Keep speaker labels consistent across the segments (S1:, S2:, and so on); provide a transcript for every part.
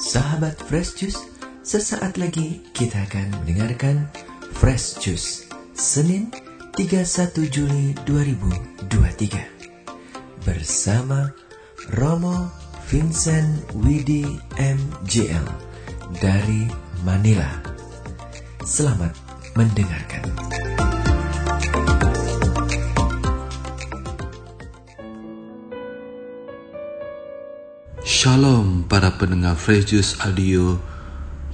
S1: Sahabat Fresh Juice, sesaat lagi kita akan mendengarkan Fresh Juice Senin 31 Juli 2023 bersama Romo Vincent Widi MJL dari Manila. Selamat mendengarkan.
S2: Shalom para pendengar Fresh Juice Audio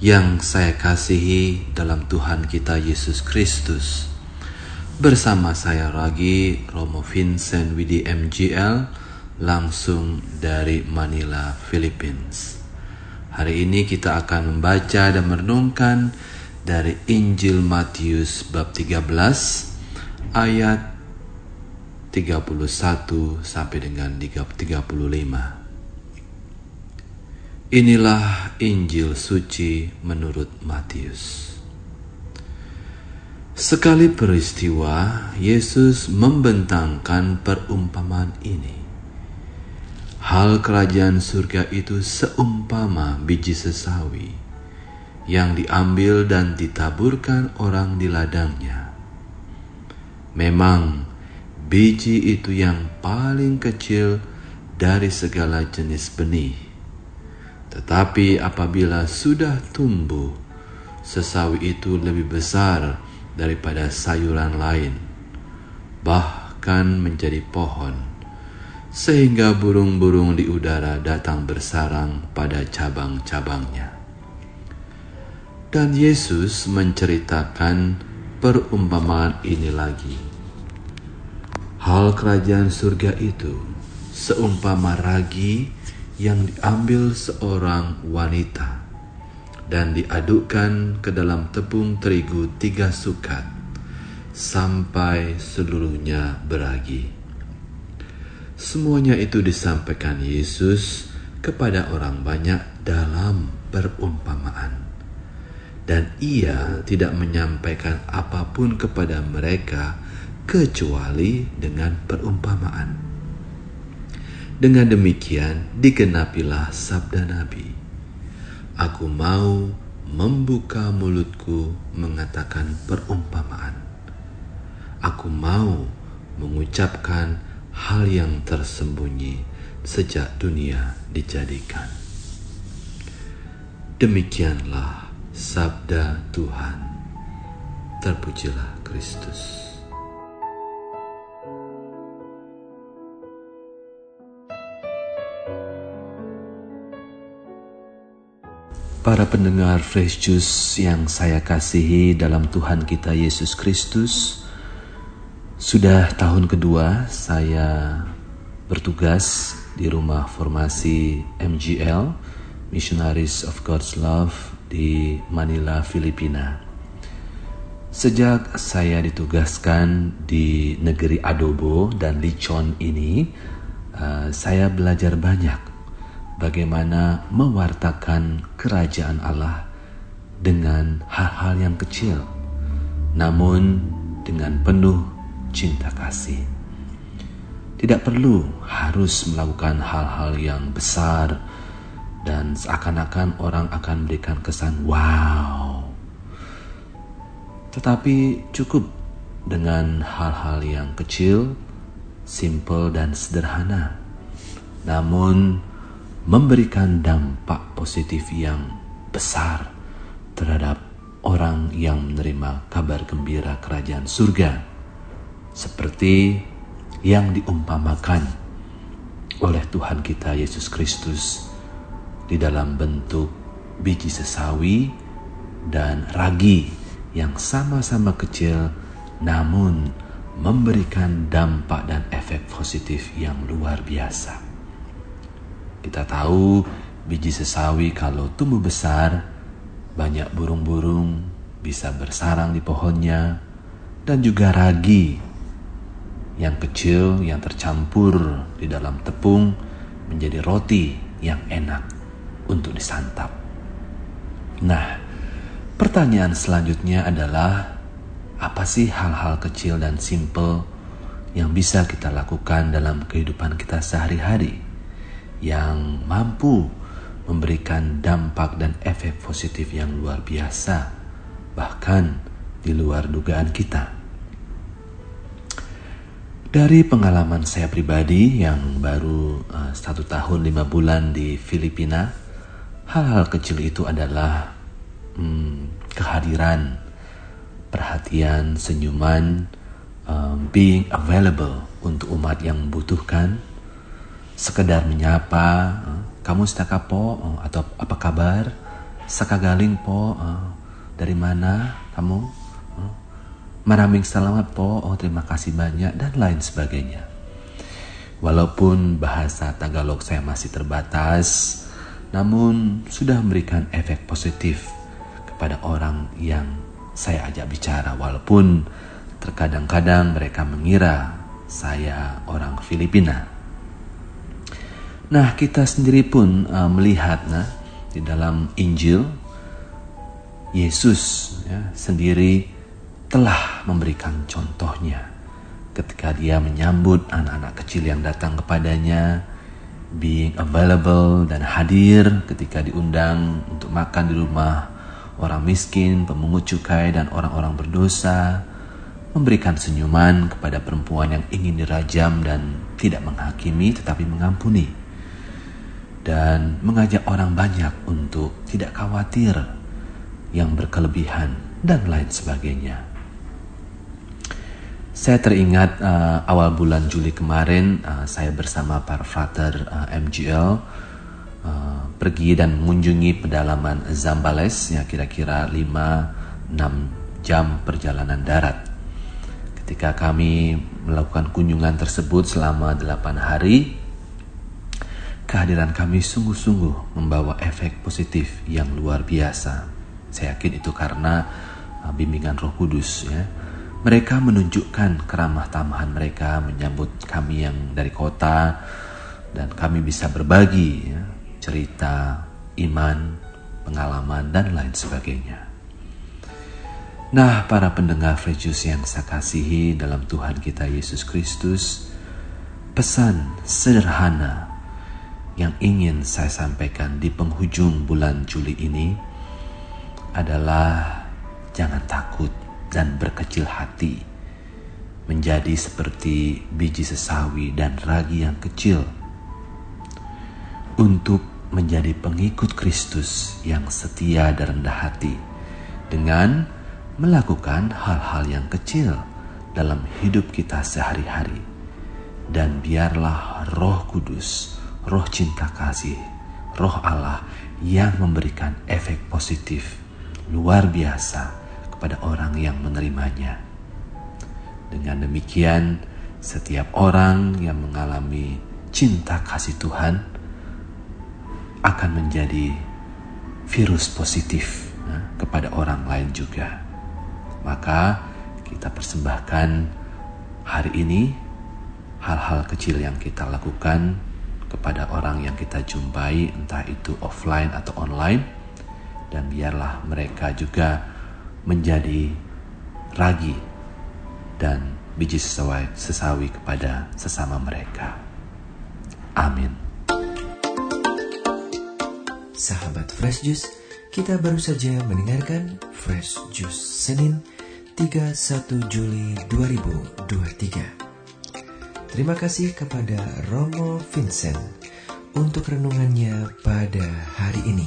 S2: yang saya kasihi dalam Tuhan kita Yesus Kristus. Bersama saya lagi Romo Vincent Widi MGL langsung dari Manila, Philippines. Hari ini kita akan membaca dan merenungkan dari Injil Matius bab 13 ayat 31 sampai dengan 35. Inilah Injil suci menurut Matius. Sekali peristiwa, Yesus membentangkan perumpamaan ini. Hal kerajaan surga itu seumpama biji sesawi yang diambil dan ditaburkan orang di ladangnya. Memang biji itu yang paling kecil dari segala jenis benih tetapi apabila sudah tumbuh, sesawi itu lebih besar daripada sayuran lain, bahkan menjadi pohon, sehingga burung-burung di udara datang bersarang pada cabang-cabangnya. Dan Yesus menceritakan perumpamaan ini lagi. Hal kerajaan surga itu seumpama ragi yang diambil seorang wanita dan diadukkan ke dalam tepung terigu tiga sukat sampai seluruhnya beragi. Semuanya itu disampaikan Yesus kepada orang banyak dalam perumpamaan. Dan ia tidak menyampaikan apa pun kepada mereka kecuali dengan perumpamaan. Dengan demikian digenapilah sabda Nabi. Aku mau membuka mulutku mengatakan perumpamaan. Aku mau mengucapkan hal yang tersembunyi sejak dunia dijadikan. Demikianlah sabda Tuhan. Terpujilah Kristus. Para pendengar Fresh Juice yang saya kasihi dalam Tuhan kita Yesus Kristus, sudah tahun kedua saya bertugas di rumah formasi MGL, Missionaries of God's Love di Manila, Filipina. Sejak saya ditugaskan di negeri Adobo dan Lichon ini, uh, saya belajar banyak bagaimana mewartakan kerajaan Allah dengan hal-hal yang kecil, namun dengan penuh cinta kasih. Tidak perlu harus melakukan hal-hal yang besar dan seakan-akan orang akan memberikan kesan wow. Tetapi cukup dengan hal-hal yang kecil, simple dan sederhana. Namun memberikan dampak positif yang besar terhadap orang yang menerima kabar gembira kerajaan surga, seperti yang diumpamakan oleh Tuhan kita Yesus Kristus di dalam bentuk biji sesawi dan ragi yang sama-sama kecil, namun memberikan dampak dan efek positif yang luar biasa. Kita tahu biji sesawi kalau tumbuh besar, banyak burung-burung bisa bersarang di pohonnya, dan juga ragi yang kecil yang tercampur di dalam tepung menjadi roti yang enak untuk disantap. Nah, pertanyaan selanjutnya adalah apa sih hal-hal kecil dan simple yang bisa kita lakukan dalam kehidupan kita sehari-hari? Yang mampu memberikan dampak dan efek positif yang luar biasa, bahkan di luar dugaan kita. Dari pengalaman saya pribadi yang baru uh, satu tahun lima bulan di Filipina, hal-hal kecil itu adalah hmm, kehadiran, perhatian, senyuman, um, being available untuk umat yang membutuhkan, sekedar menyapa, uh, kamu staka po uh, atau apa kabar, sakagaling po, uh, dari mana kamu? Maraming selamat po, oh terima kasih banyak, dan lain sebagainya. Walaupun bahasa Tagalog saya masih terbatas, namun sudah memberikan efek positif kepada orang yang saya ajak bicara walaupun terkadang-kadang mereka mengira saya orang Filipina. Nah, kita sendiri pun uh, melihat nah di dalam Injil Yesus ya, sendiri telah memberikan contohnya. Ketika dia menyambut anak-anak kecil yang datang kepadanya, being available dan hadir ketika diundang untuk makan di rumah orang miskin, pemungut cukai, dan orang-orang berdosa, memberikan senyuman kepada perempuan yang ingin dirajam dan tidak menghakimi tetapi mengampuni, dan mengajak orang banyak untuk tidak khawatir yang berkelebihan dan lain sebagainya. Saya teringat uh, awal bulan Juli kemarin uh, saya bersama para frater uh, MGL uh, pergi dan mengunjungi pedalaman Zambales ya kira-kira 5-6 jam perjalanan darat. Ketika kami melakukan kunjungan tersebut selama 8 hari, kehadiran kami sungguh-sungguh membawa efek positif yang luar biasa. Saya yakin itu karena uh, bimbingan Roh Kudus ya mereka menunjukkan keramah tamahan mereka menyambut kami yang dari kota dan kami bisa berbagi ya, cerita, iman, pengalaman dan lain sebagainya. Nah, para pendengar Frejus yang saya kasihi dalam Tuhan kita Yesus Kristus, pesan sederhana yang ingin saya sampaikan di penghujung bulan Juli ini adalah jangan takut dan berkecil hati, menjadi seperti biji sesawi dan ragi yang kecil, untuk menjadi pengikut Kristus yang setia dan rendah hati, dengan melakukan hal-hal yang kecil dalam hidup kita sehari-hari, dan biarlah Roh Kudus, Roh cinta kasih, Roh Allah yang memberikan efek positif luar biasa kepada orang yang menerimanya. Dengan demikian, setiap orang yang mengalami cinta kasih Tuhan akan menjadi virus positif ya, kepada orang lain juga. Maka kita persembahkan hari ini hal-hal kecil yang kita lakukan kepada orang yang kita jumpai entah itu offline atau online dan biarlah mereka juga menjadi ragi dan biji sesawi, sesawi kepada sesama mereka. Amin.
S1: Sahabat Fresh Juice, kita baru saja mendengarkan Fresh Juice Senin 31 Juli 2023. Terima kasih kepada Romo Vincent untuk renungannya pada hari ini.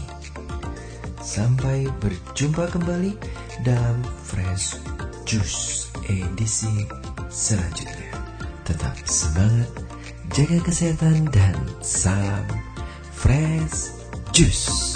S1: Sampai berjumpa kembali dalam Fresh Juice edisi selanjutnya. Tetap semangat, jaga kesehatan dan salam Fresh Juice.